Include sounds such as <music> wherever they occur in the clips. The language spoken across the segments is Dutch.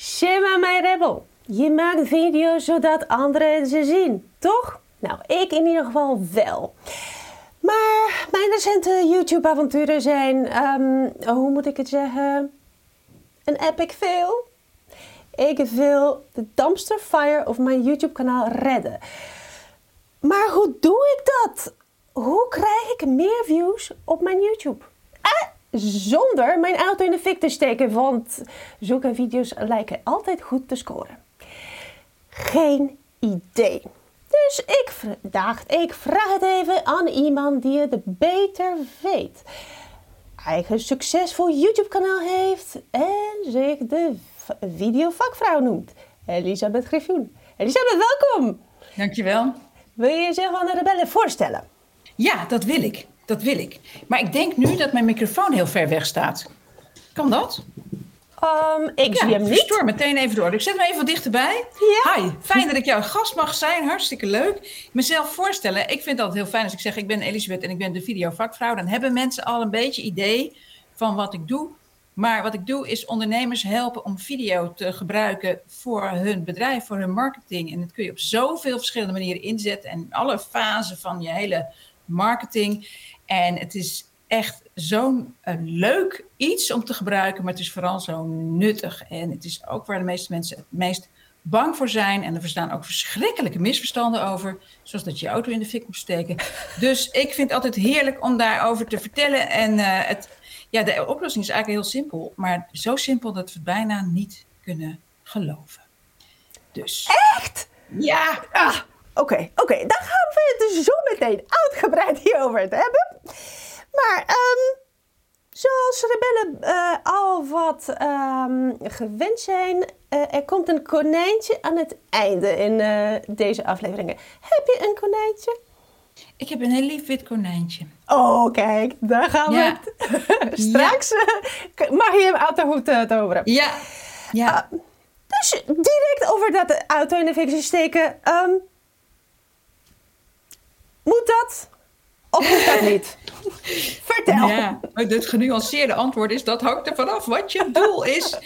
Shema mijn rebel. Je maakt video's zodat anderen ze zien, toch? Nou, ik in ieder geval wel. Maar mijn recente YouTube-avonturen zijn, ehm, hoe moet ik het zeggen? Een epic fail. Ik wil de dumpster fire of mijn YouTube-kanaal redden. Maar hoe doe ik dat? Hoe krijg ik meer views op mijn YouTube? Eh, zonder mijn auto in de fik te steken, want zulke video's lijken altijd goed te scoren. Geen idee. Dus ik dacht, ik vraag het even aan iemand die het beter weet. Eigen succesvol YouTube kanaal heeft en zich de videovakvrouw noemt. Elisabeth Griffioen. Elisabeth, welkom! Dankjewel. Wil je jezelf aan de rebellen voorstellen? Ja, dat wil ik. Dat wil ik. Maar ik denk nu dat mijn microfoon heel ver weg staat. Kan dat? Um, ik zie hem niet. Verstoor meteen even door. Ik zet hem even dichterbij. Ja. Hi, fijn dat ik jouw gast mag zijn. Hartstikke leuk. Mezelf voorstellen. Ik vind het altijd heel fijn als ik zeg ik ben Elisabeth en ik ben de videovakvrouw. Dan hebben mensen al een beetje idee van wat ik doe. Maar wat ik doe is ondernemers helpen om video te gebruiken voor hun bedrijf, voor hun marketing. En dat kun je op zoveel verschillende manieren inzetten en alle fasen van je hele marketing. En het is echt zo'n uh, leuk iets om te gebruiken, maar het is vooral zo nuttig. En het is ook waar de meeste mensen het meest bang voor zijn. En er bestaan ook verschrikkelijke misverstanden over, zoals dat je je auto in de fik moet steken. Dus ik vind het altijd heerlijk om daarover te vertellen. En uh, het, ja, de oplossing is eigenlijk heel simpel, maar zo simpel dat we het bijna niet kunnen geloven. Dus. Echt? Ja. Ah, Oké, oké. Dan gaan we het dus zo meteen uitgebreid hierover hebben. Maar um, zoals rebellen uh, al wat um, gewend zijn, uh, er komt een konijntje aan het einde in uh, deze afleveringen. Heb je een konijntje? Ik heb een heel lief wit konijntje. Oh, kijk, daar gaan we ja. het. <laughs> Straks ja. mag je hem uit de hoed toveren. Ja. ja. Uh, dus direct over dat auto in de fik steken. Um, moet dat? Of moet dat niet? <laughs> Vertel. Ja, het genuanceerde antwoord is dat hangt er vanaf wat je doel is.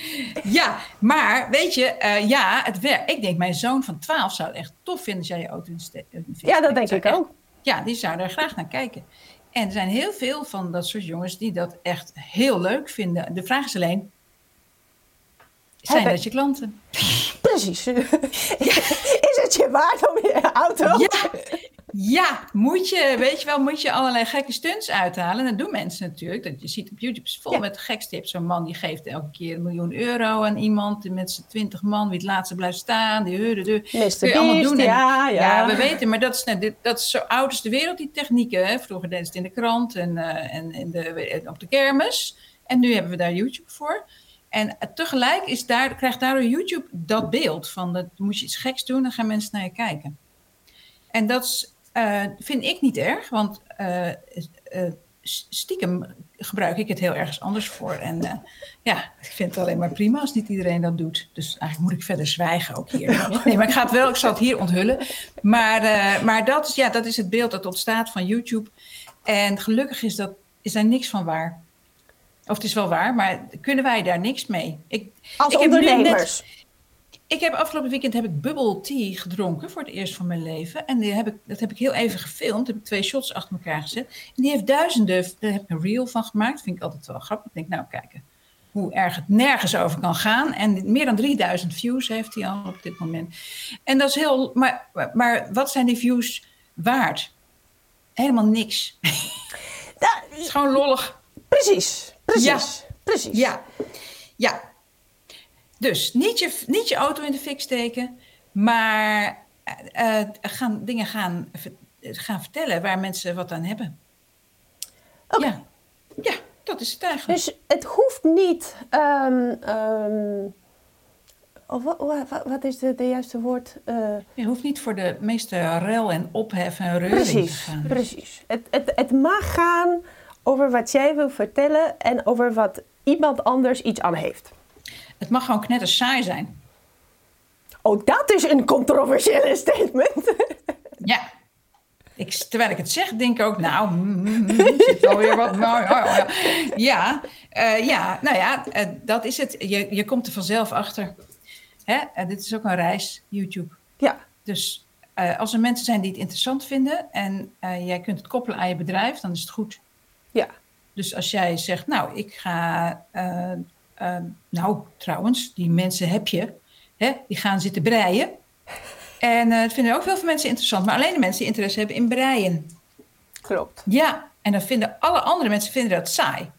Ja, maar weet je, uh, ja, het werkt. Ik denk, mijn zoon van 12 zou het echt tof vinden als jij je auto in de Ja, dat denk ik ook. Ja, die zou er graag naar kijken. En er zijn heel veel van dat soort jongens die dat echt heel leuk vinden. De vraag is alleen, zijn dat je klanten? Precies. <laughs> <laughs> Is het je waard <laughs> auto? Ja, ja, moet je, weet je wel, moet je allerlei gekke stunts uithalen. Dat doen mensen natuurlijk. Dat je ziet op YouTube is vol ja. met gekstips. Zo'n man die geeft elke keer een miljoen euro aan iemand met z'n twintig man. Wie het laatste blijft staan. Die heuren de. Kun je allemaal doen. ja, ja. ja, we weten. Maar dat is, net, dat is zo oud als de wereld, die technieken. Hè. Vroeger deden ze het in de krant en, uh, en in de, op de kermis. En nu hebben we daar YouTube voor. En tegelijk is daar, krijgt daardoor YouTube dat beeld van dat moet je iets geks doen, dan gaan mensen naar je kijken. En dat uh, vind ik niet erg, want uh, uh, stiekem gebruik ik het heel ergens anders voor. En ja, ik vind het alleen maar prima als niet iedereen dat doet. Dus eigenlijk moet ik verder zwijgen ook hier. Nee, maar ik ga het wel, ik zal het hier onthullen. Maar, maar dat, is, ja, dat is het beeld dat ontstaat van YouTube. En gelukkig is, dat, is daar niks van waar. Of het is wel waar, maar kunnen wij daar niks mee? Ik, Als ik ondernemers? Heb net, ik heb afgelopen weekend heb ik bubble tea gedronken voor het eerst van mijn leven. En die heb ik, dat heb ik heel even gefilmd. Heb ik twee shots achter elkaar gezet. En die heeft duizenden, daar heb ik een reel van gemaakt. Vind ik altijd wel grappig. Ik denk, nou kijken hoe erg het nergens over kan gaan. En meer dan 3000 views heeft hij al op dit moment. En dat is heel, maar, maar wat zijn die views waard? Helemaal niks. Dat, het is gewoon lollig. Precies, precies, ja. precies. Ja, ja. Dus niet je, niet je auto in de fik steken, maar uh, gaan, dingen gaan, gaan vertellen waar mensen wat aan hebben. Okay. Ja. ja, dat is het eigenlijk. Dus het hoeft niet. Um, um, wat, wat, is de, de juiste woord? Uh, je hoeft niet voor de meeste rel en ophef en reuring precies, te gaan. Precies. Het, het, het mag gaan over wat jij wil vertellen en over wat iemand anders iets aan heeft. Het mag gewoon knetter saai zijn. Oh, dat is een controversiële statement. <laughs> Ja. Ik, terwijl ik het zeg, denk ik ook, nou, mm, mm, zit alweer wat. <laughs> Nou, ja, ja. Ja, uh, ja, nou ja, uh, dat is het. Je, je komt er vanzelf achter. hè, en dit is ook een reis, YouTube. Ja. Dus als er mensen zijn die het interessant vinden en jij kunt het koppelen aan je bedrijf, dan is het goed. Ja. Dus als jij zegt, nou, ik ga, uh, nou trouwens, die mensen heb je, hè, die gaan zitten breien. En dat vinden ook heel veel mensen interessant, maar alleen de mensen die interesse hebben in breien. Klopt. Ja, en dan vinden alle andere mensen vinden dat saai.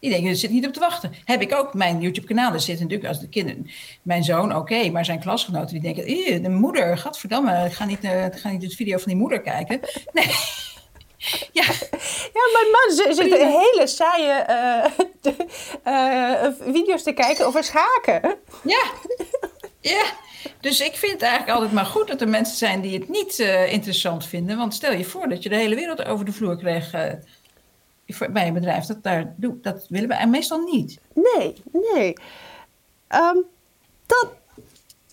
Die denken, er zit niet op te wachten. Heb ik ook mijn YouTube-kanaal. Er zitten natuurlijk als de kinderen, mijn zoon, oké, maar zijn klasgenoten die denken, de moeder, gadverdamme, ik ga niet, uh, ga niet de video van die moeder kijken. <laughs> Nee. <laughs> Ja. ja, mijn man zit hele saaie uh, de, uh, video's te kijken over schaken. Ja, ja. Dus ik vind het eigenlijk altijd maar goed dat er mensen zijn die het niet uh, interessant vinden. Want stel je voor dat je de hele wereld over de vloer kreeg bij een bedrijf. Dat, daar, dat willen we meestal niet. Nee, nee. Um, dat,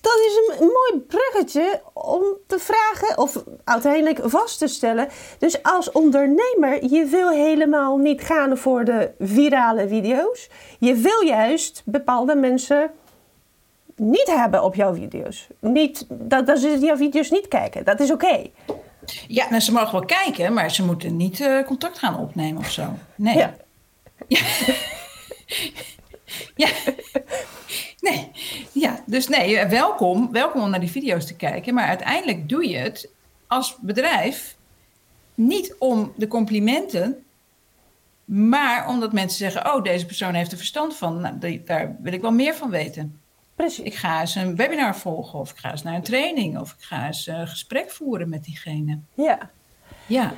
dat is een mooi bruggetje om te vragen of uiteindelijk vast te stellen. Dus als ondernemer, je wil helemaal niet gaan voor de virale video's. Je wil juist bepaalde mensen niet hebben op jouw video's. Niet, dat, dat ze jouw video's niet kijken. Dat is oké. Ja, nou, ze mogen wel kijken, maar ze moeten niet uh, contact gaan opnemen of zo. Nee. Ja. ja. <laughs> ja. Nee. Ja, dus nee, welkom, welkom om naar die video's te kijken. Maar uiteindelijk doe je het als bedrijf niet om de complimenten, maar omdat mensen zeggen: Oh, deze persoon heeft er verstand van. Nou, daar wil ik wel meer van weten. Precies. Ik ga eens een webinar volgen, of ik ga eens naar een training, of ik ga eens een gesprek voeren met diegene. Ja. Ja,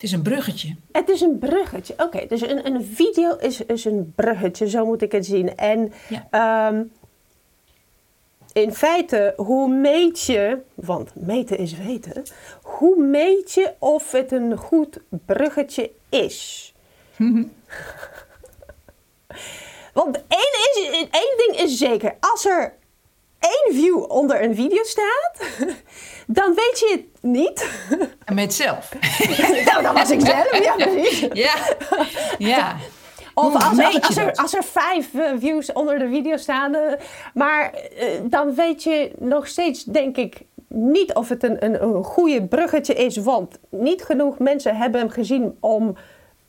het is een bruggetje. Het is een bruggetje, oké. dus een, een video is, is een bruggetje, zo moet ik het zien. En ja. um, in feite, hoe meet je, want meten is weten, hoe meet je of het een goed bruggetje is? <laughs> Want één, is, één ding is zeker. Als er één view onder een video staat, <laughs> dan weet je het niet. En met zelf. <laughs> nou, dat was ik zelf, ja precies. Ja, ja. Of als, als, als, er, als er vijf uh, views onder de video staan, uh, maar uh, dan weet je nog steeds, denk ik, niet of het een, een, een goede bruggetje is. Want niet genoeg mensen hebben hem gezien om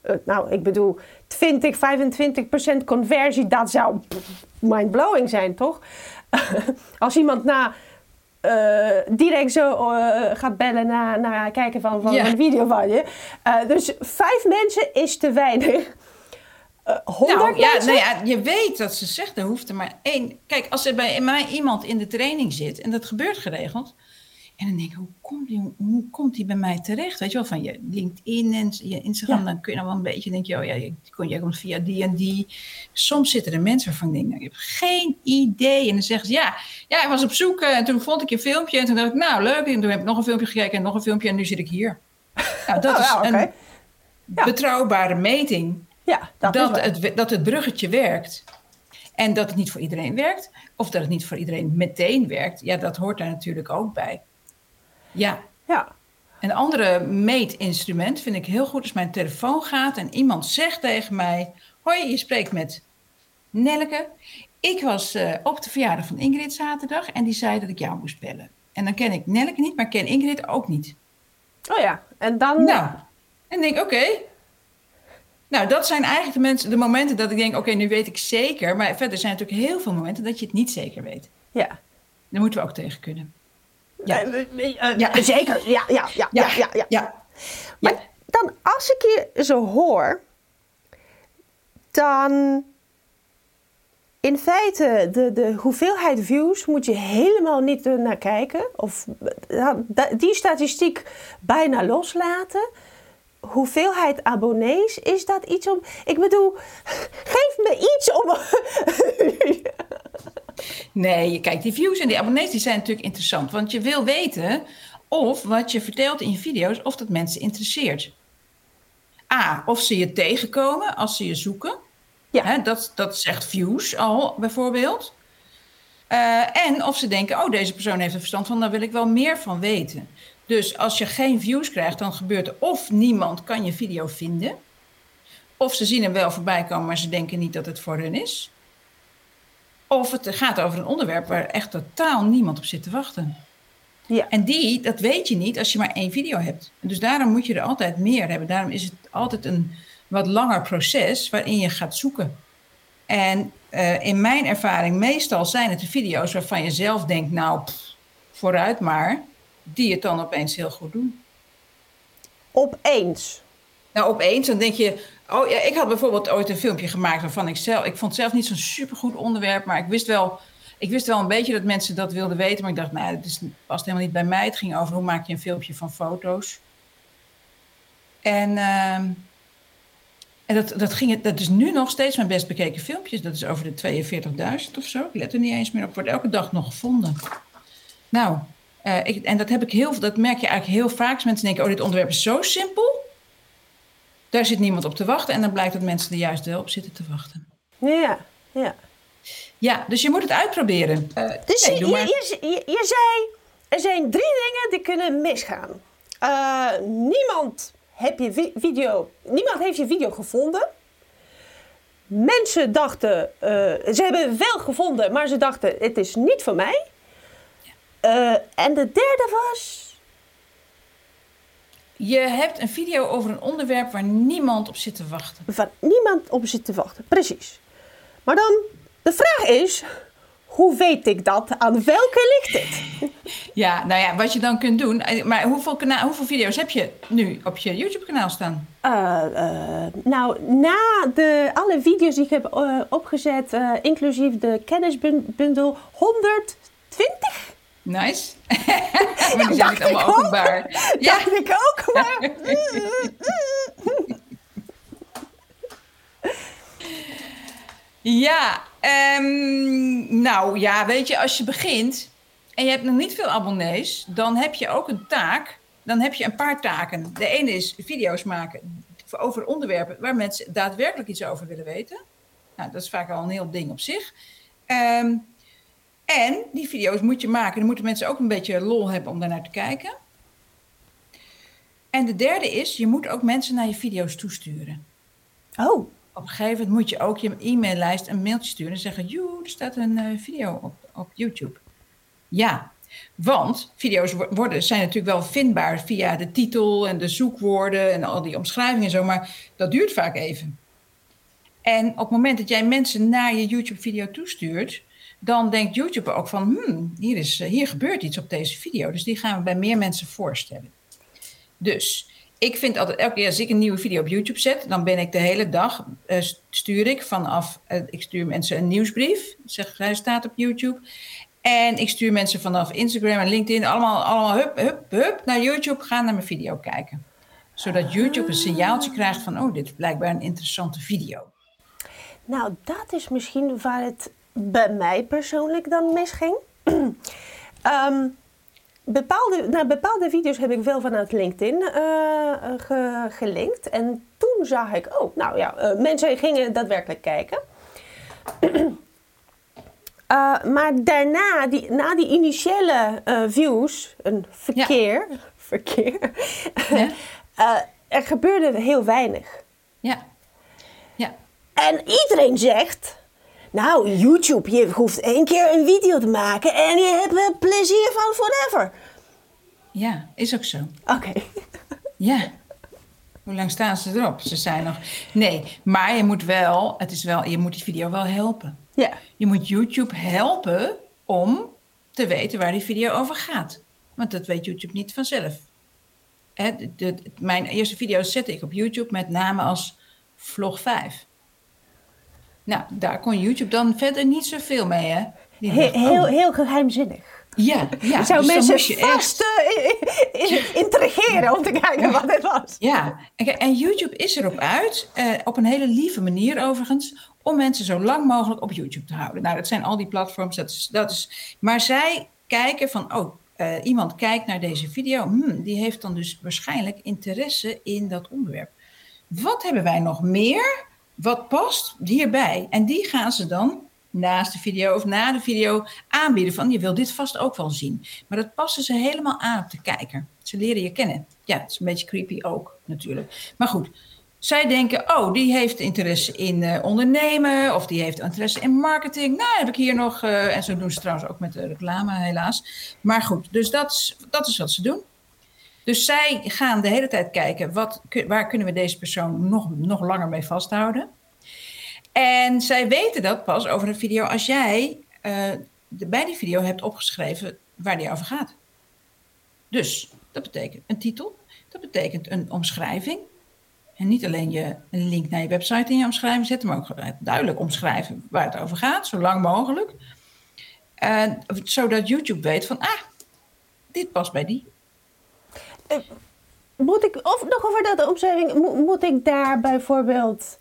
uh, nou, ik bedoel, 20, 25% conversie, dat zou mindblowing zijn, toch? <laughs> Als iemand na uh, direct zo uh, gaat bellen naar, naar kijken van, van yeah. een video van je. dus vijf mensen is te weinig. Honderd nou, ja, nou ja, je weet dat ze zegt, er hoeft er maar één. Kijk, als er bij mij iemand in de training zit, en dat gebeurt geregeld, en dan denk ik, hoe komt die, hoe komt die bij mij terecht? Weet je wel, van je LinkedIn en je Instagram, ja. dan kun je nog wel een beetje denken, oh ja, je, je komt via die en die. Soms zitten er mensen waarvan ik denk, nou, je hebt geen idee. En dan zeggen ze, ja, ja, ik was op zoek en toen vond ik je filmpje. En toen dacht ik, nou, leuk. En toen heb ik nog een filmpje gekeken en nog een filmpje en nu zit ik hier. Nou, dat <laughs> oh, is ja, okay. een ja. betrouwbare meting. Ja, dat, dat, het, dat het bruggetje werkt. En dat het niet voor iedereen werkt, of dat het niet voor iedereen meteen werkt, ja, dat hoort daar natuurlijk ook bij. Ja. ja. Een andere meetinstrument vind ik heel goed als mijn telefoon gaat en iemand zegt tegen mij: Hoi, je spreekt met Nelke. Ik was uh, op de verjaardag van Ingrid zaterdag en die zei dat ik jou moest bellen. En dan ken ik Nelke niet, maar ken Ingrid ook niet. Oh ja, en dan. Nou, en denk: Oké. Okay. Nou, dat zijn eigenlijk de, mensen, de momenten dat ik denk: Oké, okay, nu weet ik zeker. Maar verder zijn natuurlijk heel veel momenten dat je het niet zeker weet. Ja. Daar moeten we ook tegen kunnen. Ja. Uh, ja. <laughs> Zeker, ja, ja, ja, ja, ja. ja, ja. Maar dan als ik je zo hoor, dan in feite de, de hoeveelheid views moet je helemaal niet naar kijken. Of die statistiek bijna loslaten. Hoeveelheid abonnees, is dat iets om... Ik bedoel, geef me iets om... Nee, kijk, die views en die abonnees die zijn natuurlijk interessant. Want je wil weten of wat je vertelt in je video's, of dat mensen interesseert. A, of ze je tegenkomen als ze je zoeken. Ja. Hè, dat, dat zegt views al, bijvoorbeeld. Uh, en of ze denken, oh, deze persoon heeft er verstand van, daar wil ik wel meer van weten. Dus als je geen views krijgt, dan gebeurt er of niemand kan je video vinden. Of ze zien hem wel voorbij komen, maar ze denken niet dat het voor hun is. Of het gaat over een onderwerp waar echt totaal niemand op zit te wachten. Ja. En die, dat weet je niet als je maar één video hebt. Dus daarom moet je er altijd meer hebben. Daarom is het altijd een wat langer proces waarin je gaat zoeken. En uh, in mijn ervaring, meestal zijn het de video's waarvan je zelf denkt, nou, pff, vooruit maar, die het dan opeens heel goed doen. Opeens? Nou, opeens, dan denk je, oh ja, ik had bijvoorbeeld ooit een filmpje gemaakt waarvan ik zelf, ik vond zelf niet zo'n supergoed onderwerp, maar ik wist wel, ik wist wel een beetje dat mensen dat wilden weten, maar ik dacht, nou, het past helemaal niet bij mij. Het ging over hoe maak je een filmpje van foto's. En, uh, en dat, dat, ging, dat is nu nog steeds mijn best bekeken filmpjes. Dat is over de 42.000 of zo. Ik let er niet eens meer op. Wordt elke dag nog gevonden. Nou, uh, ik, en dat, heb ik heel, dat merk je eigenlijk heel vaak. Als mensen denken, oh, dit onderwerp is zo simpel. Daar zit niemand op te wachten. En dan blijkt dat mensen er juist wel op zitten te wachten. Ja, ja. Ja, dus je moet het uitproberen. Uh, dus nee, je, je, je, je, zei, er zijn drie dingen die kunnen misgaan. Uh, niemand, heb je video, niemand heeft je video gevonden. Mensen dachten, uh, ze hebben wel gevonden, maar ze dachten, het is niet voor mij. Ja. en de derde was... Je hebt een video over een onderwerp waar niemand op zit te wachten. Waar niemand op zit te wachten, precies. Maar dan de vraag is, hoe weet ik dat? Aan welke ligt het? <laughs> Ja, nou ja, wat je dan kunt doen. Eh, maar hoeveel, hoeveel video's heb je nu op je YouTube-kanaal staan? Uh, uh, nou, na de, alle video's die ik heb uh, opgezet, inclusief de kennisbundel, 120. Nice. <laughs> <laughs> maar die zijn niet allemaal openbaar. <laughs> Ja, dacht ik ook. Maar... Ja, um, nou ja, weet je, als je begint en je hebt nog niet veel abonnees, dan heb je ook een taak. Dan heb je een paar taken. De ene is video's maken over onderwerpen waar mensen daadwerkelijk iets over willen weten. Nou, dat is vaak al een heel ding op zich. Um, en die video's moet je maken. Dan moeten mensen ook een beetje lol hebben om daarnaar te kijken. En de derde is, je moet ook mensen naar je video's toesturen. Oh op een gegeven moment moet je ook je e-maillijst een mailtje sturen en zeggen: Joe, er staat een uh, video op, op YouTube. Ja, want video's worden, zijn natuurlijk wel vindbaar via de titel en de zoekwoorden en al die omschrijvingen en zo, maar dat duurt vaak even. En op het moment dat jij mensen naar je YouTube-video toestuurt, dan denkt YouTube ook van: hmm, hier, is, eh, hier gebeurt iets op deze video. Dus die gaan we bij meer mensen voorstellen. Dus ik vind altijd, elke keer als ik een nieuwe video op YouTube zet, dan ben ik de hele dag, uh, stuur ik vanaf, uh, ik stuur mensen een nieuwsbrief, zeg hij staat op YouTube. En ik stuur mensen vanaf Instagram en LinkedIn allemaal, allemaal hup, hup, hup naar YouTube, gaan naar mijn video kijken. Zodat YouTube een signaaltje krijgt van, oh, dit is blijkbaar een interessante video. Nou, dat is misschien waar het bij mij persoonlijk dan misging. um, <clears throat> bepaalde, nou, bepaalde video's heb ik wel vanuit LinkedIn uh, gelinkt. En toen zag ik, oh, nou ja, uh, mensen gingen daadwerkelijk kijken. <clears throat> maar daarna, die, na die initiële views, een verkeer, ja. <laughs> verkeer, ja. <laughs> er gebeurde heel weinig. Ja. ja. En iedereen zegt, nou, YouTube, je hoeft één keer een video te maken en je hebt er plezier van forever. Ja, is ook zo. Oké. <laughs> Ja. Hoe lang staan ze erop? Ze zijn nog. Nee, maar je moet wel, het is wel, je moet die video wel helpen. Ja. Je moet YouTube helpen om te weten waar die video over gaat. Want dat weet YouTube niet vanzelf. Hè, de, de, mijn eerste video's zette ik op YouTube met name als vlog 5. Nou, daar kon YouTube dan verder niet zoveel mee, hè? Heel, heel, heel geheimzinnig. Ja, ja. Zou dus mensen vast echt... intrigeren om te kijken wat het was. Ja, en, en YouTube is erop uit, eh, op een hele lieve manier overigens, om mensen zo lang mogelijk op YouTube te houden. Nou, dat zijn al die platforms, dat is, dat is, maar zij kijken van, oh, uh, iemand kijkt naar deze video, hmm, die heeft dan dus waarschijnlijk interesse in dat onderwerp. Wat hebben wij nog meer? Wat past hierbij? En die gaan ze dan naast de video of na de video aanbieden van je wil dit vast ook wel zien. Maar dat passen ze helemaal aan op de kijker. Ze leren je kennen. Ja, het is een beetje creepy ook natuurlijk. Maar goed, zij denken, oh, die heeft interesse in uh, ondernemen of die heeft interesse in marketing. Nou, heb ik hier nog, uh, en zo doen ze trouwens ook met de reclame helaas. Maar goed, dus dat is, dat is wat ze doen. Dus zij gaan de hele tijd kijken, wat, waar kunnen we deze persoon nog, nog langer mee vasthouden? En zij weten dat pas over een video als jij uh, de, bij die video hebt opgeschreven waar die over gaat. Dus dat betekent een titel, dat betekent een omschrijving. En niet alleen je een link naar je website in je omschrijving zetten, maar ook duidelijk omschrijven waar het over gaat, zo lang mogelijk. Uh, zodat YouTube weet van, ah, dit past bij die. Uh, moet ik, of nog over dat omschrijving, moet ik daar bijvoorbeeld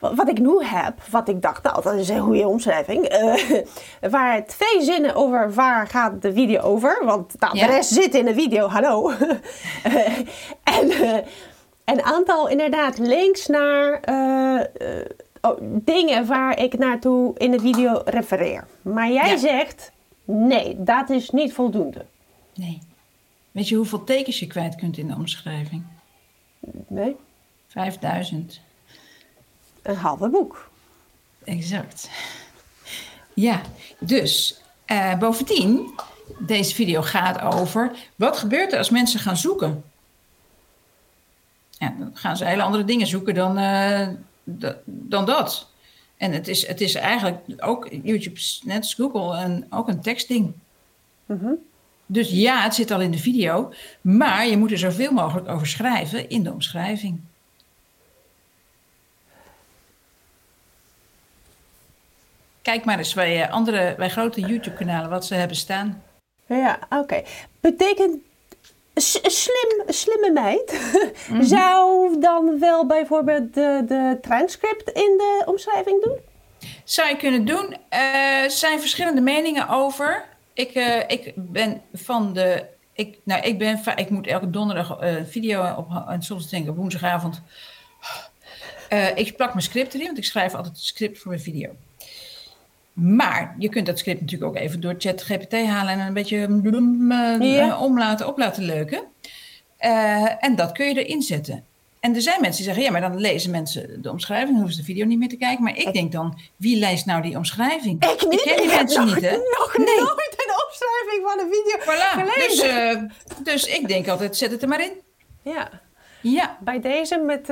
wat ik nu heb, wat ik dacht, nou, dat is een goede omschrijving. Uh, <laughs> waar twee zinnen over waar gaat de video over. Want nou, de rest zit in de video, hallo. uh, <laughs> en uh, een aantal inderdaad links naar oh, dingen waar ik naartoe in de video refereer. Maar jij ja. zegt, nee, dat is niet voldoende. Nee. Weet je hoeveel tekens je kwijt kunt in de omschrijving? Nee. 5000 een halve boek. Exact. Ja, dus uh, bovendien, deze video gaat over wat gebeurt er als mensen gaan zoeken. Ja, dan gaan ze hele andere dingen zoeken dan, uh, dan dat. En het is, het is eigenlijk ook YouTube, net als Google, een, ook een tekstding. Mm -hmm. Dus ja, het zit al in de video, maar je moet er zoveel mogelijk over schrijven in de omschrijving. Kijk maar eens bij eh, andere, bij grote YouTube-kanalen wat ze hebben staan. Ja, oké. Betekent slim, slimme meid <laughs> mm -hmm. zou dan wel bijvoorbeeld de, de transcript in de omschrijving doen? Zou je kunnen doen. Er uh, zijn verschillende meningen over. Ik, uh, ik ben van de. Ik, nou, ik, ben, ik moet elke donderdag een uh, video op. En soms denk ik woensdagavond. ik plak mijn script erin, want ik schrijf altijd een script voor mijn video. Maar je kunt dat script natuurlijk ook even door ChatGPT halen en een beetje bloem, uh, ja. om laten, op laten leuken. En dat kun je erin zetten. En er zijn mensen die zeggen, ja, maar dan lezen mensen de omschrijving, hoeven ze de video niet meer te kijken. Maar ik, denk dan, wie leest nou die omschrijving? Ik, niet, ik ken die mensen niet, hè? Nog nee. nooit omschrijving van een video voilà. Dus, uh, dus ik denk altijd, zet het er maar in. Ja. Ja. Bij deze met... <laughs>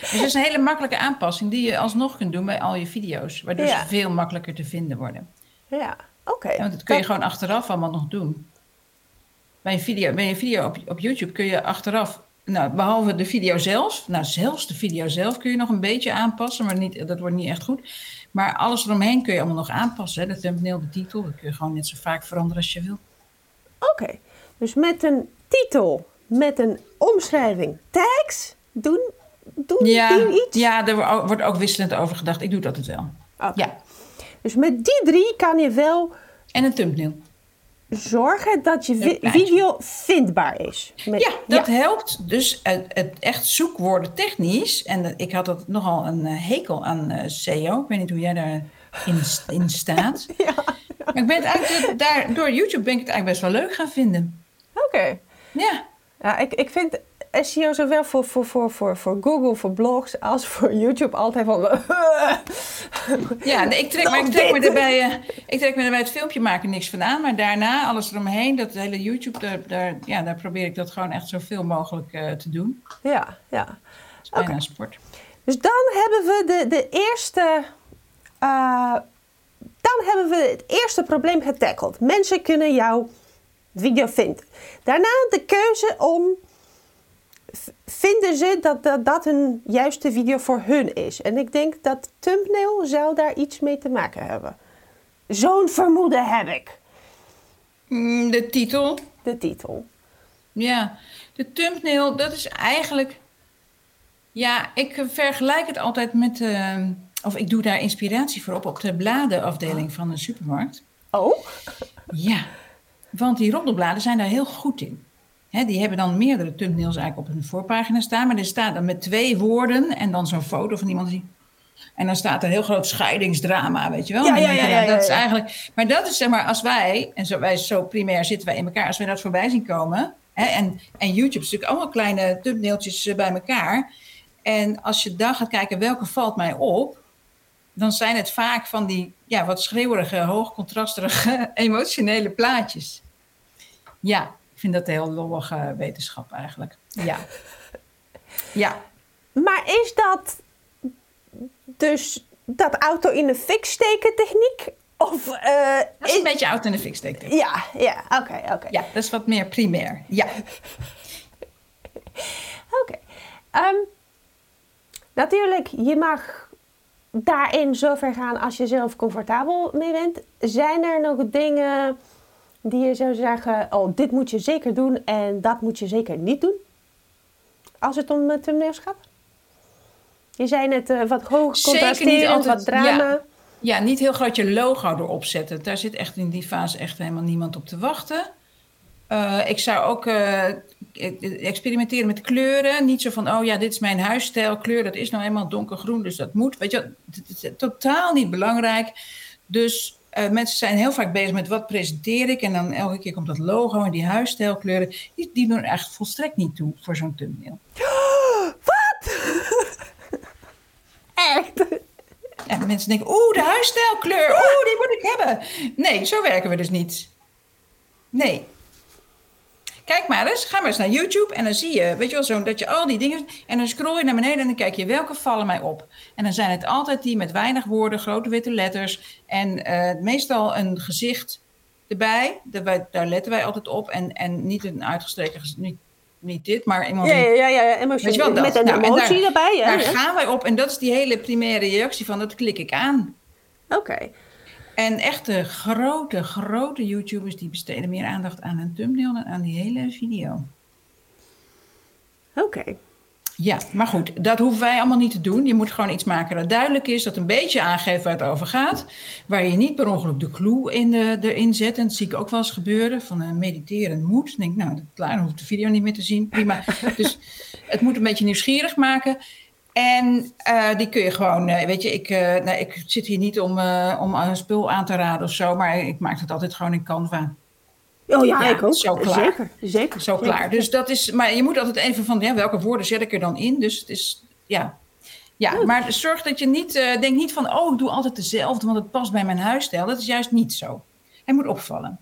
Dus het is een hele makkelijke aanpassing die je alsnog kunt doen bij al je video's. Waardoor ja. ze veel makkelijker te vinden worden. Ja, oké. Okay. Want dat kun je gewoon achteraf allemaal nog doen. Bij een video, bij een video op, op YouTube kun je achteraf, nou, behalve de video zelf, nou zelfs de video zelf kun je nog een beetje aanpassen, maar niet, dat wordt niet echt goed. Maar alles eromheen kun je allemaal nog aanpassen. Hè? De thumbnail, de titel, dat kun je gewoon net zo vaak veranderen als je wil. Oké, okay. dus met een titel, met een omschrijving, tags doen doen ja, die iets? Ja, er wordt ook wisselend over gedacht. Ik doe dat het wel. Okay. Ja. Dus met die drie kan je wel... En een thumbnail. Zorgen dat je video vindbaar is. Met, ja, dat ja. helpt. Dus het, het, echt zoekwoorden technisch. En ik had dat nogal een hekel aan uh, SEO. Ik weet niet hoe jij daarin in staat. <laughs> ja. Maar ik ben het eigenlijk, daar, door YouTube ben ik het eigenlijk best wel leuk gaan vinden. Oké. Okay. Ja. Ja, ik, ik vind SEO zowel voor, voor, voor, voor, voor Google, voor blogs, als voor YouTube altijd van... <laughs> ja, nee, ik trek, maar ik trek, me erbij, uh, ik trek me erbij het filmpje maken niks van aan. Maar daarna, alles eromheen, dat hele YouTube, daar, daar, ja, daar probeer ik dat gewoon echt zoveel mogelijk uh, te doen. Ja, ja. Dat is bijna okay. sport. Dus dan hebben we de, de eerste... Uh, dan hebben we het eerste probleem getackled. Mensen kunnen jouw video vinden. Daarna de keuze om vinden ze dat, dat dat een juiste video voor hun is. En ik denk dat thumbnail zou daar iets mee te maken hebben. Zo'n vermoeden heb ik. Mm, de titel? De titel. Ja, de thumbnail, dat is eigenlijk... Ja, ik vergelijk het altijd met... Uh, of ik doe daar inspiratie voor op op de bladenafdeling van een supermarkt. Oh? Ja, want die roddelbladen zijn daar heel goed in. He, die hebben dan meerdere thumbnails eigenlijk op hun voorpagina staan. Maar er staat dan met twee woorden en dan zo'n foto van iemand die... En dan staat er heel groot scheidingsdrama, weet je wel. Ja, ja, ja, ja, dat is eigenlijk... Maar dat is zeg maar, als wij, en zo, wij zo primair zitten wij in elkaar... als we dat voorbij zien komen? En, en YouTube is natuurlijk allemaal kleine thumbnailtjes eh, bij elkaar. En als je dan gaat kijken welke valt mij op, dan zijn het vaak van die ja, wat schreeuwerige, hoogcontrastige, <laughs> emotionele plaatjes. Ja, vind dat heel lollige wetenschap eigenlijk. Ja. <laughs> Ja. Maar is dat dus dat auto in de fik steken techniek? Of, uh, dat is een beetje auto in de fik steken. Ja, ja, oké, oké. Ja, dat is wat meer primair. Ja. <laughs> oké. Ehm, natuurlijk, je mag daarin zover gaan als je zelf comfortabel mee bent. Zijn er nog dingen die je zou zeggen: Oh, dit moet je zeker doen en dat moet je zeker niet doen? Als het om thumbnails gaat? Je zei net uh, wat hoog contrasterend, wat drama. Ja. ja, niet heel groot je logo erop zetten. Daar zit echt in die fase echt helemaal niemand op te wachten. Uh, ik zou ook uh, experimenteren met kleuren. Niet zo van, oh ja, dit is mijn huisstijlkleur. Dat is nou eenmaal donkergroen, dus dat moet. Weet je, het is totaal niet belangrijk. Dus uh, mensen zijn heel vaak bezig met wat presenteer ik. En dan elke keer komt dat logo en die huisstijlkleuren. Die, die doen echt volstrekt niet toe voor zo'n thumbnail. Wat? <laughs> Echt? En mensen denken, oeh, de huisstijlkleur. Oeh, die moet ik hebben. Nee, zo werken we dus niet. Nee, Kijk maar eens, ga maar eens naar YouTube en dan zie je, weet je wel, zo dat je al die dingen. En dan scroll je naar beneden en dan kijk je welke vallen mij op. En dan zijn het altijd die met weinig woorden, grote witte letters. En uh, meestal een gezicht erbij. Daar, daar letten wij altijd op. En, en niet een uitgestreken gezicht. Niet, niet dit, maar iemand. Ja, ja, ja, ja emotie. Wel, met een nou, emotie daar, erbij. Ja, daar gaan wij op. En dat is die hele primaire reactie van dat klik ik aan. Oké. En echte grote, grote YouTubers die besteden meer aandacht aan een thumbnail dan aan die hele video. Oké. Ja, maar goed, dat hoeven wij allemaal niet te doen. Je moet gewoon iets maken dat duidelijk is, dat een beetje aangeeft waar het over gaat. Waar je niet per ongeluk de clue in de, erin zet. En dat zie ik ook wel eens gebeuren, van een mediterend moed. Dan denk ik, nou, klaar, dan hoeft de video niet meer te zien. Prima. <laughs> dus het moet een beetje nieuwsgierig maken. En uh, die kun je gewoon, uh, weet je, ik, uh, nou, ik zit hier niet om, om een spul aan te raden of zo, maar ik maak het altijd gewoon in Canva. Oh ja, ja ik ook. Zo klaar. Zeker, zeker. Zo zeker. klaar. Dus dat is, maar je moet altijd even van, ja, welke woorden zet ik er dan in? Dus het is, ja. Ja, maar zorg dat je niet, denk niet van, oh, ik doe altijd dezelfde, want het past bij mijn huisstijl. Dat is juist niet zo. Hij moet opvallen.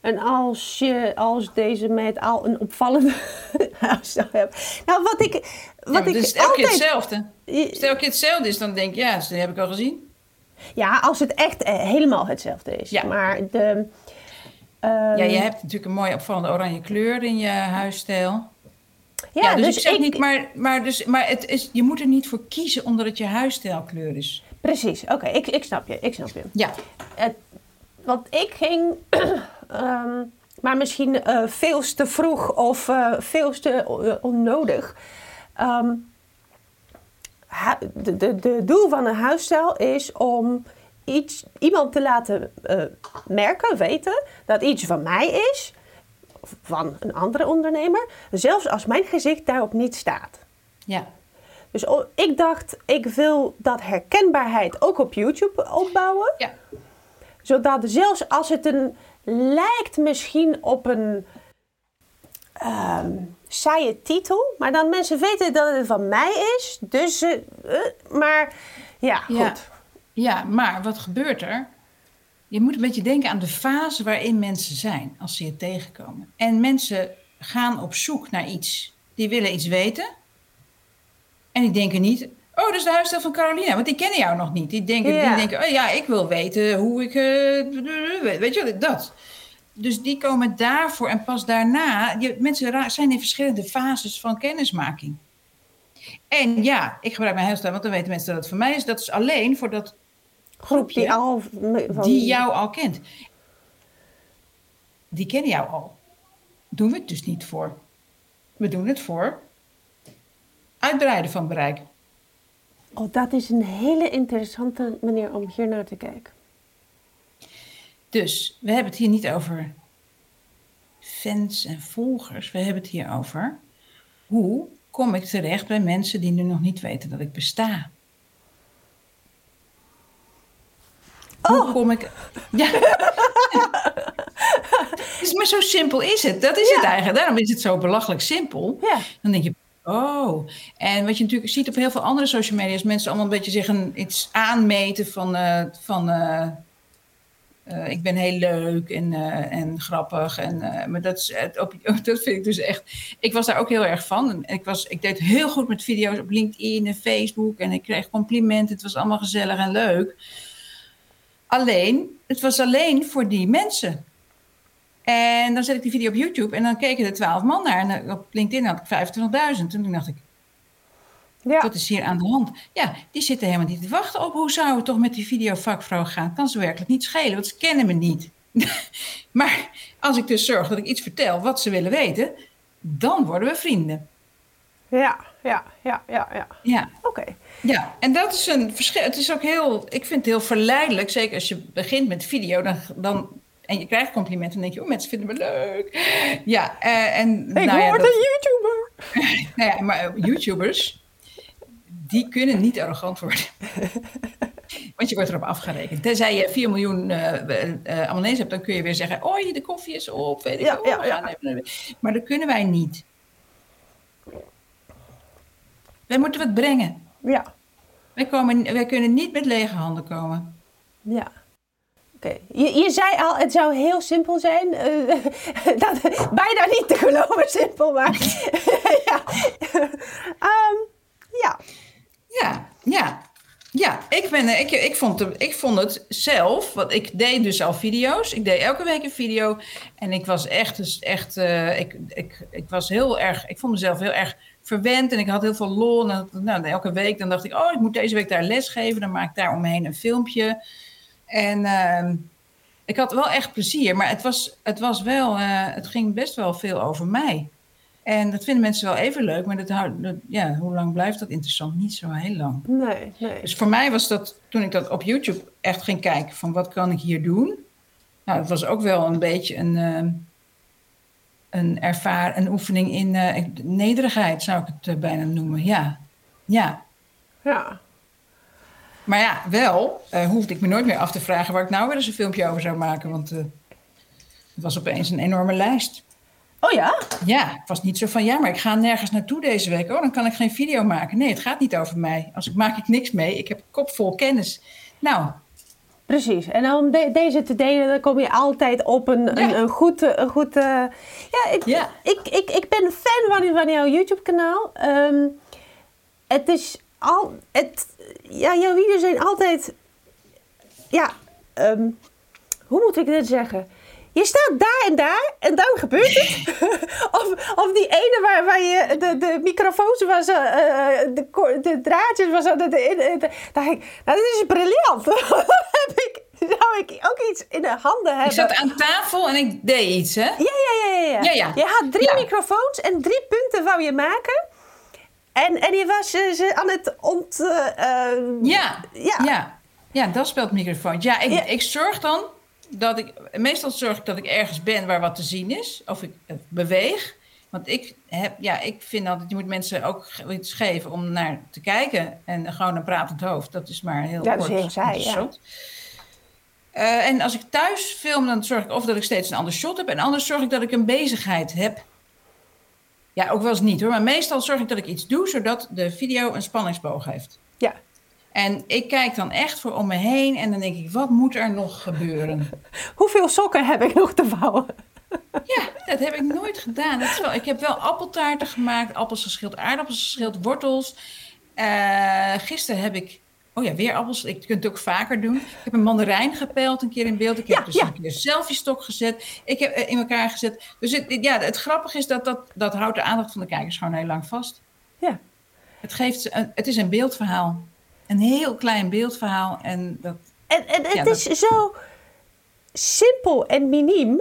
En als je als deze meid al een opvallende <laughs> huisstijl hebt. Nou, wat ik. Wat ja, ik is elke keer hetzelfde. Stel hetzelfde is, dan denk je, ja, dat heb ik al gezien. Ja, als het echt helemaal hetzelfde is. Ja. Maar de. Um... Ja, je hebt natuurlijk een mooie opvallende oranje kleur in je huisstijl. Ja, ja dus, dus, ik zeg ik... niet, maar, maar, dus, maar het is, je moet er niet voor kiezen omdat het je huisstijlkleur is. Precies, oké, ik, ik snap je, ik snap je. Ja. Het, want ik ging um, <clears throat> maar misschien uh, veel te vroeg of uh, veel te onnodig. Um, de, de, de doel van een huisstijl is om iets, iemand te laten merken, weten dat iets van mij is, van een andere ondernemer, zelfs als mijn gezicht daarop niet staat. Ja. Dus ik dacht, ik wil dat herkenbaarheid ook op YouTube opbouwen. Ja. Zodat zelfs als het een lijkt misschien op een um, saaie titel, maar dan mensen weten dat het van mij is. Dus, uh, maar ja, goed. Ja, ja, maar wat gebeurt er? Je moet een beetje denken aan de fase waarin mensen zijn als ze je tegenkomen. En mensen gaan op zoek naar iets. Die willen iets weten. En die denken niet, Oh, dat is de huisstijl van Carolina, want die kennen jou nog niet. Die denken, ja. die denken oh ja, ik wil weten hoe ik. Uh, weet je, dat. Dus die komen daarvoor en pas daarna. Je, mensen zijn in verschillende fases van kennismaking. En ja, ik gebruik mijn huisstijl, want dan weten mensen dat het voor mij is. Dat is alleen voor dat groepje die, al, van... die jou al kent. Die kennen jou al. Doen we het dus niet voor. We doen het voor uitbreiden van bereik. Oh, dat is een hele interessante manier om hier naar te kijken. Dus we hebben het hier niet over fans en volgers. We hebben het hier over hoe kom ik terecht bij mensen die nu nog niet weten dat ik besta. Oh. Hoe kom ik. Ja. is, <laughs> maar zo simpel is het. Dat is het eigenlijk. Daarom is het zo belachelijk simpel. Ja. Dan denk je, oh. En wat je natuurlijk ziet op heel veel andere social media... is mensen allemaal een beetje zich een, iets aanmeten van... eh, van eh, eh, ik ben heel leuk en, eh, en grappig. En, eh, maar dat, op, <laughs> dat vind ik dus echt... Ik was daar ook heel erg van. En ik, was, ik deed heel goed met video's op LinkedIn en Facebook. En ik kreeg complimenten. Het was allemaal gezellig en leuk. Alleen, het was alleen voor die mensen. En dan zet ik die video op YouTube en dan keken er 12 man naar. En op LinkedIn had ik 25.000. En toen dacht ik, Ja. wat is hier aan de hand? Ja, die zitten helemaal niet te wachten op hoe zou het toch met die videovakvrouw gaan. Kan ze werkelijk niet schelen, want ze kennen me niet. <laughs> maar als ik dus zorg dat ik iets vertel wat ze willen weten, dan worden we vrienden. Ja, ja, ja, ja, ja. Ja, Oké. ja. en dat is een verschil. Het is ook heel, ik vind het heel verleidelijk, zeker als je begint met video, dan, dan, en je krijgt complimenten, dan denk je, oh, mensen vinden me leuk. Ja, eh, en Ik nou ja, word dat- een YouTuber. <laughs> Nou ja, maar YouTubers, die kunnen niet arrogant worden. <laughs> Want je wordt erop afgerekend. Tenzij je 4 miljoen abonnees hebt, dan kun je weer zeggen: Oei, de koffie is op. Weet ik Ja, ja, Maar dat kunnen wij niet. Wij moeten wat brengen. Ja, Wij, komen, wij kunnen niet met lege handen komen. ja. Oké, je, je zei al, het zou heel simpel zijn. eh, <laughs> dat, bijna niet te geloven simpel, maar <laughs> ja. Ehm, ja. Ja, ja. Ja, ik, ben, eh, ik, ik, vond het, ik vond het zelf, want ik deed dus al video's. Ik deed elke week een video. En ik was echt, dus echt eh, ik, ik, ik was heel erg, ik vond mezelf heel erg verwend. En ik had heel veel lol. En nou, elke week dan dacht ik, oh, ik moet deze week daar les geven. Dan maak ik daar omheen een filmpje. En ehm, ik had wel echt plezier. Maar het was, het was wel, eh, het ging best wel veel over mij. En dat vinden mensen wel even leuk, maar dat houdt, dat- ja, hoe lang blijft dat interessant? Niet zo heel lang. Nee, nee. Dus voor mij was dat, toen ik dat op YouTube echt ging kijken, van wat kan ik hier doen? Nou, het was ook wel een beetje een, ehm, een, ervaar, een oefening in eh, nederigheid, zou ik het eh, bijna noemen. Ja, ja. Ja. Maar ja, wel eh, hoefde ik me nooit meer af te vragen waar ik nou weer eens een filmpje over zou maken, want het was opeens een enorme lijst. Oh ja? Ja, het was niet zo van ja, maar ik ga nergens naartoe deze week. Oh, dan kan ik geen video maken. Nee, het gaat niet over mij. Als ik maak ik niks mee. Ik heb kop vol kennis. Nou, Precies. En om de- deze te delen, dan kom je altijd op een, Ja. een, een goed... Een goed eh, ja, ik, Ja. Ik, ik, ik ben fan van, van jouw YouTube-kanaal. Ehm, het is al... Het, ja, jouw video's zijn altijd... Ja, ehm, hoe moet ik dit zeggen? Je staat daar en daar en dan gebeurt het. <laughs> of, of die ene waar, waar je de, de microfoons was, eh, eh, de, de draadjes was, de, de, de, de- dacht ik, nou, dit is briljant. <laughs> Heb ik, zou ik ook iets in de handen hebben? ik zat aan tafel en ik deed iets, hè? Ja, ja, ja, ja, ja. Ja, ja. Je had drie Ja. microfoons en drie punten wou je maken. En, en je was eh, ze aan het ont... Ja, Ja. ja. Ja, dat speelt microfoon. Ja ik, Ja. ik zorg dan dat ik... Meestal zorg ik dat ik ergens ben waar wat te zien is. Of ik beweeg. Want ik, heb, ja, ik vind altijd, je moet mensen ook iets geven om naar te kijken. En gewoon een pratend hoofd, dat is maar heel Ja, dat is kort heel saai, ja. Eh, en als ik thuis film, dan zorg ik of dat ik steeds een ander shot heb. En anders zorg ik dat ik een bezigheid heb. Ja, ook wel eens niet hoor. Maar meestal zorg ik dat ik iets doe, zodat de video een spanningsboog heeft. ja. En ik kijk dan echt voor om me heen en dan denk ik, wat moet er nog gebeuren? <laughs> Hoeveel sokken heb ik nog te vouwen? Ja, dat heb ik nooit gedaan. Dat is wel, ik heb wel appeltaarten gemaakt, appels geschild, aardappels geschild, wortels. Eh, gisteren heb ik, oh ja, weer appels. Ik kunt het ook vaker doen. Ik heb een mandarijn gepeld een keer in beeld. Ik heb Ja, dus ja. een keer een selfie-stok gezet. Ik heb eh, in elkaar gezet. Dus het, ja, het grappige is dat, dat dat houdt de aandacht van de kijkers gewoon heel lang vast. Ja. Het, geeft, het is een beeldverhaal. Een heel klein beeldverhaal. En dat, En, en het Ja, is zo simpel en miniem.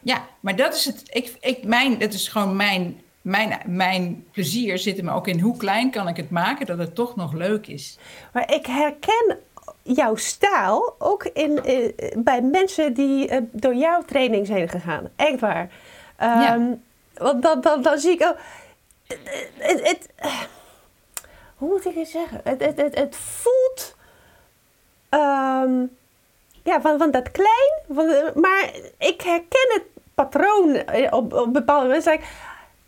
Ja, maar dat is het. Ik, ik, mijn, dat is gewoon mijn, mijn, mijn plezier zit hem ook in hoe klein kan ik het maken dat het toch nog leuk is. Maar ik herken jouw stijl ook in, eh, bij mensen die eh, door jouw training zijn gegaan. Echt waar. Ehm, Ja. Want dan, dan, dan zie ik ook... Het, het, het- hoe moet ik het zeggen? Het, het, het, het voelt... ehm, ja, van, van dat klein. Van, maar ik herken het patroon op, op bepaalde mensen.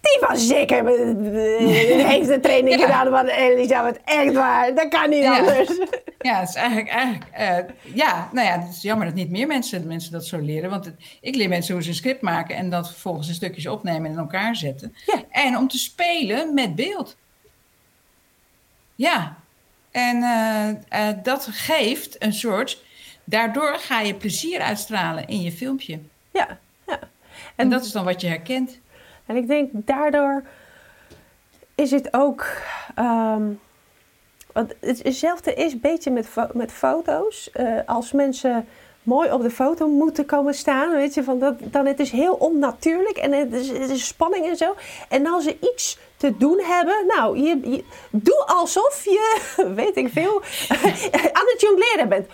Die was zeker, <laughs> heeft de training ja. gedaan van Elisabeth. Echt waar, dat kan niet anders. <laughs> Ja, het is eigenlijk, eigenlijk uh, ja, nou ja, het is jammer dat niet meer mensen, mensen dat zo leren. Want het, ik leer mensen hoe ze een script maken en dat vervolgens in stukjes opnemen en in elkaar zetten. Ja. En om te spelen met beeld. Ja, en uh, uh, dat geeft een soort, daardoor ga je plezier uitstralen in je filmpje. Ja, ja. En, en dat is dan wat je herkent. En ik denk daardoor is het ook. Um, want hetzelfde is een beetje met, met foto's. Uh, als mensen mooi op de foto moeten komen staan, weet je, van dat, dan het is heel onnatuurlijk en het is, spanning en zo. En als ze iets te doen hebben, nou, je, je doe alsof je, <laughs> weet ik veel, <laughs> aan het jongleren bent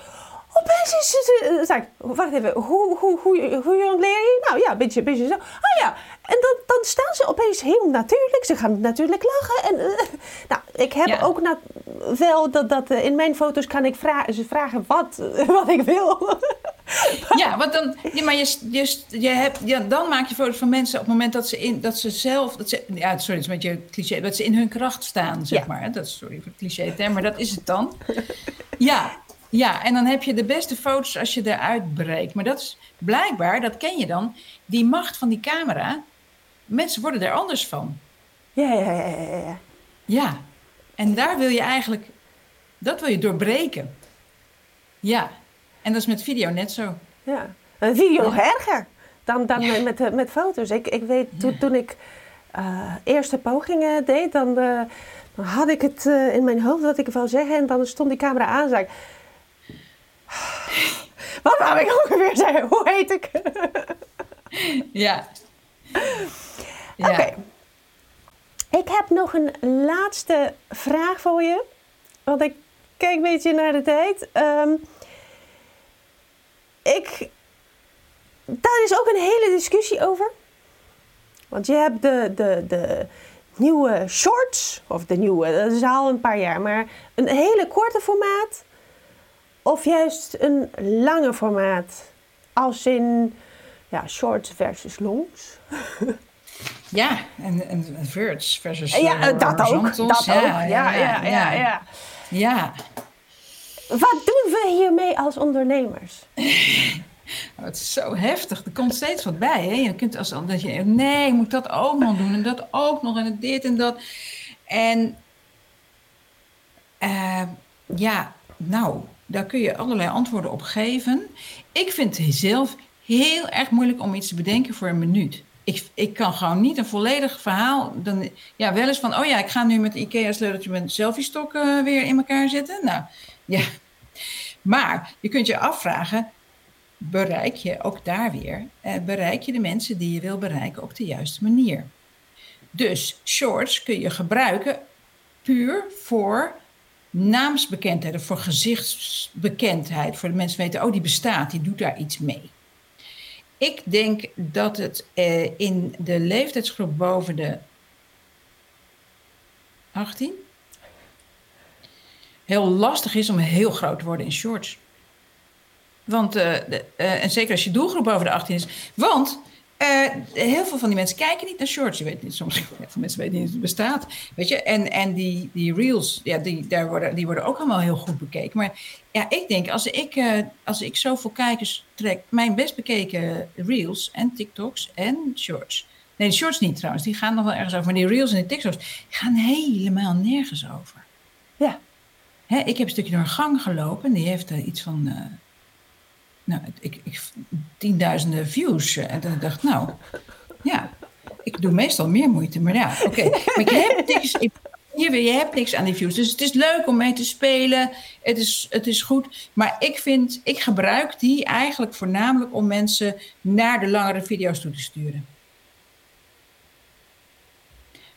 opeens is het... Uh, wacht even, hoe, hoe, hoe, hoe jongleer je? Nou ja, een beetje, beetje zo. Oh ja, en dan, dan staan ze opeens heel natuurlijk. Ze gaan natuurlijk lachen. En, uh, <laughs> nou, ik heb ja. ook na, wel dat, dat uh, in mijn foto's kan ik vragen, ze vragen wat, <laughs> wat ik wil. <laughs> ja, want dan, ja, maar je, je, je hebt, ja, dan maak je foto's van mensen op het moment dat ze, in, dat ze zelf, dat ze, ja, sorry, dat is een beetje cliché, dat ze in hun kracht staan, zeg ja. maar. Dat is, sorry voor het cliché term, maar dat is het dan. Ja, ja, en dan heb je de beste foto's als je eruit breekt. Maar dat is blijkbaar, dat ken je dan, die macht van die camera. Mensen worden er anders van. Ja, ja, ja, ja. Ja, ja. en daar wil je eigenlijk, dat wil je doorbreken. Ja, en dat is met video net zo. Ja, een video nog erger dan, dan ja. met, met foto's. Ik, ik weet, toen, toen ik uh, eerste pogingen deed, dan, uh, dan had ik het uh, in mijn hoofd wat ik wou zeggen. En dan stond die camera aan en. <sighs> Wat wou ik ongeveer zeggen? Hoe heet ik? ja. <laughs> ja. Oké. Ik heb nog een laatste vraag voor je. Want ik kijk een beetje naar de tijd. Um, ik... Daar is ook een hele discussie over. Want je hebt de, de, de nieuwe shorts. Of de nieuwe, dat is al een paar jaar. Maar een hele korte formaat. Of juist een lange formaat, als in ja, shorts versus longs. <laughs> Ja, en, en verts versus Ja, uh, dat ook. Dat ja, ook. Ja, ja, ja, ja, ja. Wat doen we hiermee als ondernemers? Oh, <laughs> het is zo heftig. Er komt steeds wat bij. Hè? Je kunt als dat je nee, ik moet dat ook nog doen en dat ook nog en dit en dat. En uh, ja, nou, daar kun je allerlei antwoorden op geven. Ik vind het zelf heel erg moeilijk om iets te bedenken voor een minuut. Ik, ik kan gewoon niet een volledig verhaal. Dan, ja, wel eens van, oh ja, ik ga nu met IKEA-sleuteltje mijn selfie-stok uh, weer in elkaar zetten. Nou, <laughs> ja. Maar je kunt je afvragen, bereik je ook daar weer, eh, bereik je de mensen die je wil bereiken op de juiste manier? Dus shorts kun je gebruiken puur voor naamsbekendheid of voor gezichtsbekendheid. Voor de mensen weten, oh die bestaat, die doet daar iets mee. Ik denk dat het eh, in de leeftijdsgroep boven de 18 heel lastig is om heel groot te worden in shorts. Want, de, uh, en zeker als je doelgroep boven de 18 is. Want uh, heel veel van die mensen kijken niet naar shorts. Je weet niet, soms <laughs> mensen weten niet dat het bestaat. Weet je? En, en die, die reels, ja, die, daar worden, die worden ook allemaal heel goed bekeken. Maar ja, ik denk, als ik, uh, als ik zoveel kijkers trek, mijn best bekeken reels en TikToks en shorts. Nee, de shorts niet trouwens, die gaan nog wel ergens over. Maar die reels en de TikToks gaan helemaal nergens over. Ja. Hè, ik heb een stukje door een gang gelopen en die heeft iets van. Nou, ik, ik, tienduizenden views. En dan dacht ik, nou, ja, ik doe meestal meer moeite, maar ja, oké. Maar weer, je hebt niks aan die views. Dus het is leuk om mee te spelen. Het is, het is goed. Maar ik vind, ik gebruik die eigenlijk voornamelijk om mensen naar de langere video's toe te sturen.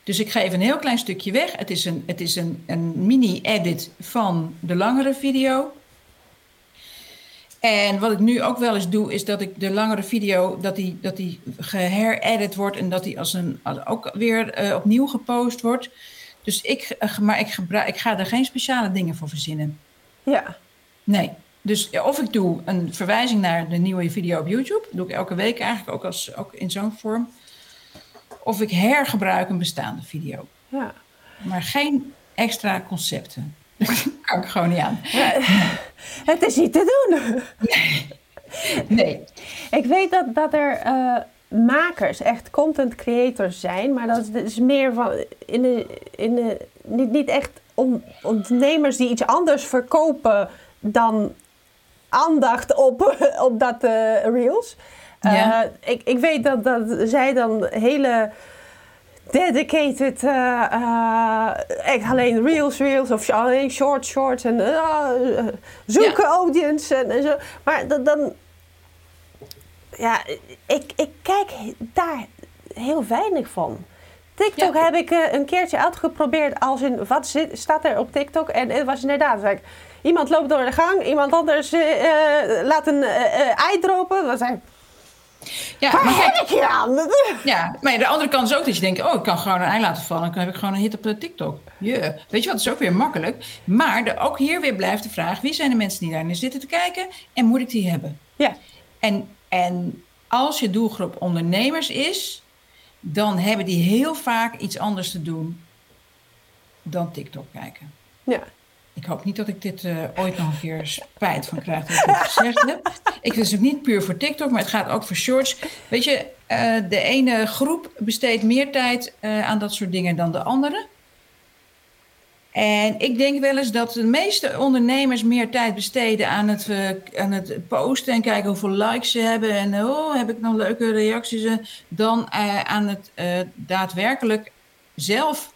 Dus ik geef een heel klein stukje weg. Het is een, het is een, een mini-edit van de langere video. En wat ik nu ook wel eens doe, is dat ik de langere video, dat die, dat die geheredit wordt en dat die als een, als ook weer uh, opnieuw gepost wordt. Dus ik, uh, maar ik, gebruik, ik ga er geen speciale dingen voor verzinnen. Ja. Nee. dus of ik doe een verwijzing naar de nieuwe video op YouTube. Dat doe ik elke week eigenlijk ook, als, ook in zo'n vorm. Of ik hergebruik een bestaande video. Ja. Maar geen extra concepten. <laughs> Kan ik gewoon niet aan. Het is niet te doen. Nee. Ik weet dat, dat er eh, makers, echt content creators zijn, maar dat is meer van in de, in de, niet, niet echt on- ondernemers die iets anders verkopen dan aandacht op, <laughs> op dat eh, reels. Eh, Ja. ik, ik weet dat, dat zij dan hele dedicated, eh, eh, echt alleen reels, reels of alleen short, shorts en eh, zoeken audience en, en zo. Maar dan, dan ja, ik, ik kijk daar heel weinig van. TikTok Ja. heb ik een keertje uitgeprobeerd als in wat zit, staat er op TikTok en het was inderdaad like, iemand loopt door de gang, iemand anders laat een ei dropen. Dat zei, Ja, waar maar heb kijk, ik je aan? ja, maar de andere kant is ook dat je denkt: oh, ik kan gewoon een ei laten vallen. Dan heb ik gewoon een hit op de TikTok. Yeah. Weet je wat, dat is ook weer makkelijk. Maar de, ook hier weer blijft de vraag: wie zijn de mensen die daarin zitten te kijken en moet ik die hebben? Ja, En, en als je doelgroep ondernemers is, dan hebben die heel vaak iets anders te doen dan TikTok kijken. ja. Ik hoop niet dat ik dit eh, ooit nog een keer spijt van krijg dat ik dit gezegd. Ik het niet puur voor TikTok, maar het gaat ook voor shorts. Weet je, eh, de ene groep besteedt meer tijd eh, aan dat soort dingen dan de andere. En ik denk wel eens dat de meeste ondernemers meer tijd besteden aan het, aan het posten en kijken hoeveel likes ze hebben. En oh, heb ik nog leuke reacties? Dan aan het daadwerkelijk zelf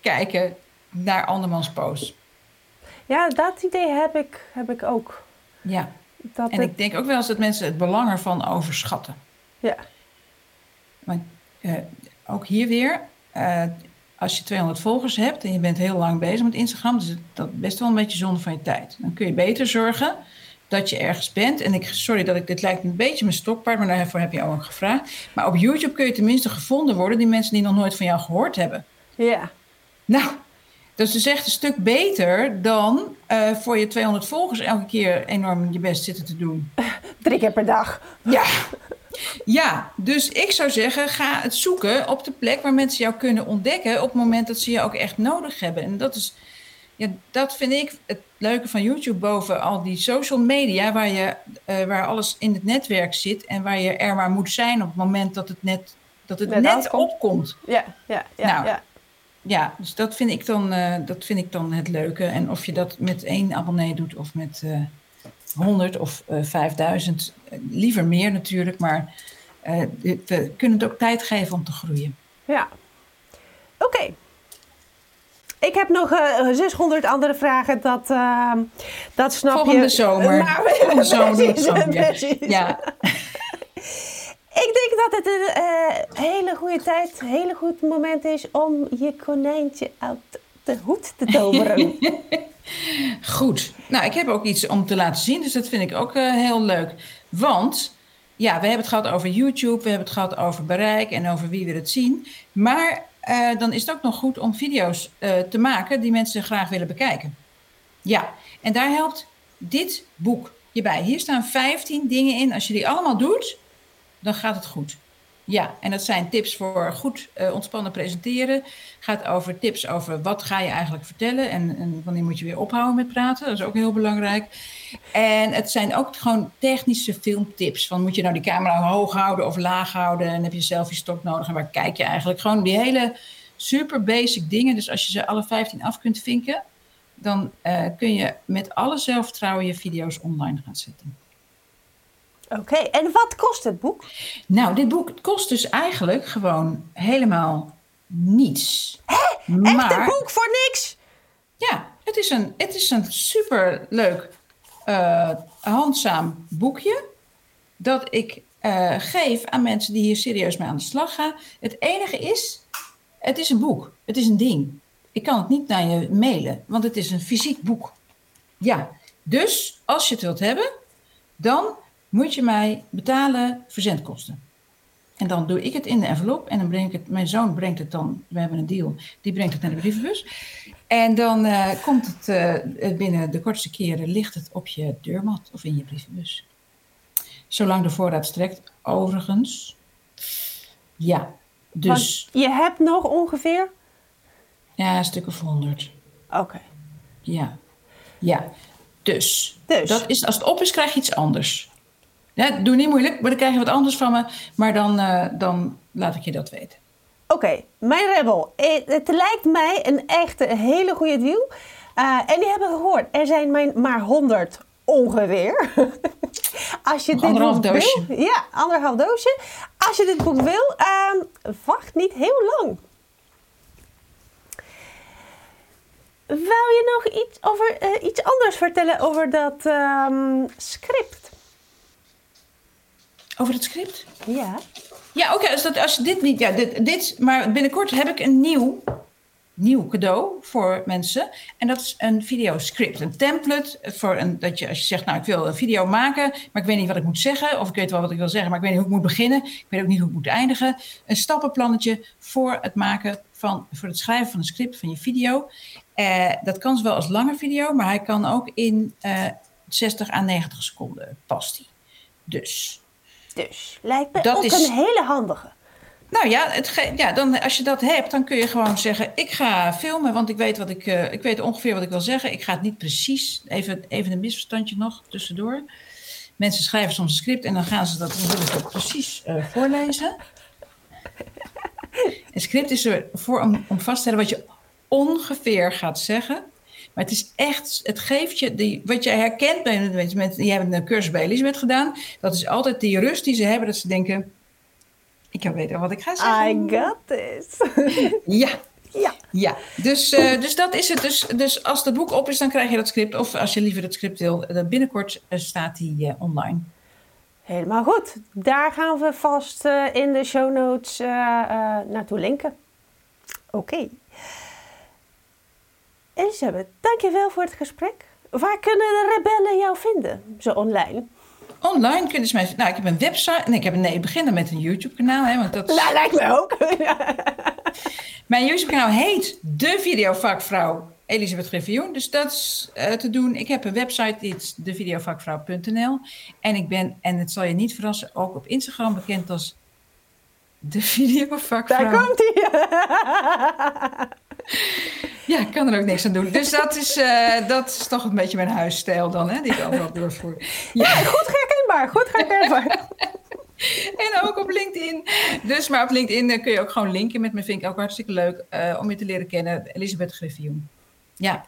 kijken naar andermans posts. Ja, dat idee heb ik, heb ik ook. Ja, Dat en het- ik denk ook wel eens dat mensen het belang ervan overschatten. ja. Want eh, ook hier weer, eh, als je 200 volgers hebt en je bent heel lang bezig met Instagram, is het dat best wel een beetje zonde van je tijd. Dan kun je beter zorgen dat je ergens bent. En ik, sorry dat ik, dit lijkt een beetje mijn stokpaard, maar daarvoor heb je ook gevraagd. Maar op YouTube kun je tenminste gevonden worden, die mensen die nog nooit van jou gehoord hebben. ja. Nou, dat is dus echt een stuk beter dan eh, voor je 200 volgers elke keer enorm je best zitten te doen. Drie keer per dag. Ja. Ja, dus ik zou zeggen, ga het zoeken op de plek waar mensen jou kunnen ontdekken op het moment dat ze je ook echt nodig hebben. En dat is, ja, dat vind ik het leuke van YouTube boven al die social media, waar, je, eh, waar alles in het netwerk zit en waar je er maar moet zijn op het moment dat het net, dat het Net opkomt. Ja, ja, ja. Nou, ja. Ja, dus dat vind, ik dan, eh, dat vind ik dan het leuke. En of je dat met één abonnee doet of met eh 100 of eh 5000, eh, liever meer natuurlijk, maar we kunnen het ook tijd geven om te groeien. Ja. Oké. Ik heb nog eh 600 andere vragen. Dat, dat snap Volgende je. zomer. Maar, Volgende zomer doen we het precies, zo weer. precies. Ja, Ik denk dat het een eh, hele goede tijd, een hele goed moment is om je konijntje uit de hoed te toveren. <laughs> goed. Nou, ik heb ook iets om te laten zien, dus dat vind ik ook eh, heel leuk. Want, ja, we hebben het gehad over YouTube, we hebben het gehad over bereik en over wie wil het zien. Maar eh, dan is het ook nog goed om video's te maken die mensen graag willen bekijken. Ja, en daar helpt dit boek je bij. Hier staan 15 dingen in. Als je die allemaal doet, dan gaat het goed. Ja, en dat zijn tips voor goed eh, ontspannen presenteren. Gaat over tips over wat ga je eigenlijk vertellen en, en wanneer moet je weer ophouden met praten. Dat is ook heel belangrijk. En het zijn ook gewoon technische filmtips. Van moet je nou die camera hoog houden of laag houden? En heb je selfie stok nodig? En waar kijk je eigenlijk? Gewoon die hele super basic dingen. Dus als je ze alle 15 af kunt vinken, dan eh, kun je met alle zelfvertrouwen je video's online gaan zetten. Oké, en wat kost het boek? Nou, dit boek kost dus eigenlijk gewoon helemaal niets. Echt een boek voor niks? Ja, het is een, het is een superleuk, eh handzaam boekje. Dat ik eh, geef aan mensen die hier serieus mee aan de slag gaan. Het enige is, het is een boek. Het is een ding. Ik kan het niet naar je mailen, want het is een fysiek boek. Ja, dus als je het wilt hebben, dan moet je mij betalen verzendkosten. En dan doe ik het in de envelop en dan breng ik het, mijn zoon brengt het dan, we hebben een deal, die brengt het naar de brievenbus. En dan uh, komt het uh, binnen de kortste keren, ligt het op je deurmat of in je brievenbus. Zolang de voorraad strekt, overigens. Ja, dus... Want je hebt nog ongeveer? Ja, een stuk of honderd. Oké. Ja. Ja. Dus, dus, Dat is, als het op is, krijg je iets anders. Ja, doe niet moeilijk, maar dan krijg je wat anders van me. Maar dan, uh, dan laat ik je dat weten. Oké, mijn rebel. Het, het, lijkt mij een echte hele goede deal. Uh, en die hebben gehoord, er zijn maar 100 ongeveer. <laughs> Als je dit anderhalf boek doosje. wil, ja, anderhalf doosje. Als je dit boek wil, uh, wacht niet heel lang. Wou je nog iets, over, uh, iets anders vertellen over dat um, script? Over het script? Ja. Ja, oké. Okay, als, als je dit niet... Ja, dit, dit, maar binnenkort heb ik een nieuw, nieuw cadeau voor mensen. En dat is een videoscript. Een template voor een... Dat je, als je zegt, nou, ik wil een video maken... maar ik weet niet wat ik moet zeggen. Of ik weet wel wat ik wil zeggen, maar ik weet niet hoe ik moet beginnen. Ik weet ook niet hoe ik moet eindigen. Een stappenplannetje voor het maken van... voor het schrijven van een script van je video. Uh, dat kan zowel als lange video... maar hij kan ook in uh, 60 à 90 seconden past hij. Dus... Dus lijkt me dat ook is... een hele handige. Nou ja, het ja dan, als je dat hebt, dan kun je gewoon zeggen: Ik ga filmen, want ik weet, wat ik, uh, ik weet ongeveer wat ik wil zeggen. Ik ga het niet precies. Even, even een misverstandje nog tussendoor. Mensen schrijven soms een script en dan gaan ze dat, dat precies uh, voorlezen. Een script is er voor om, om vast te stellen wat je ongeveer gaat zeggen. Maar het is echt, het geeft je, die, wat je herkent bij mensen, met, die hebben een cursus bij Elisabeth gedaan. Dat is altijd die rust die ze hebben, dat ze denken, ik kan weten wat ik ga zeggen. I got this. <laughs> ja. Ja. ja. Dus, uh, dus dat is het. Dus, dus als het boek op is, dan krijg je dat script. Of als je liever het script wil, binnenkort uh, staat die uh, online. Helemaal goed. Daar gaan we vast in de show notes naartoe linken. Oké. Okay. Elisabeth, dankjewel voor het gesprek. Waar kunnen de rebellen jou vinden, zo online? Online kunnen ze mij... Nou, ik heb een website... Nee, ik heb, nee, ik begin met een YouTube-kanaal. Hè, want dat is... Nou, lijkt me ook. <laughs> Mijn YouTube-kanaal heet De Videovakvrouw Elisabeth Griffioen. Dus dat is uh, te doen. Ik heb een website, die is devideovakvrouw.nl. En ik ben, en het zal je niet verrassen, ook op Instagram bekend als De Videovakvrouw. Daar komt hij. <laughs> Ja, ik kan er ook niks aan doen. Dus dat is, uh, dat is toch een beetje mijn huisstijl dan, hè, die ik overal doorvoer. Ja, ja goed herkenbaar, goed herkenbaar. <laughs> en ook op LinkedIn. Dus, maar op LinkedIn kun je ook gewoon linken met me. Vind ik ook hartstikke leuk uh, om je te leren kennen. Elisabeth Griffioen. Ja,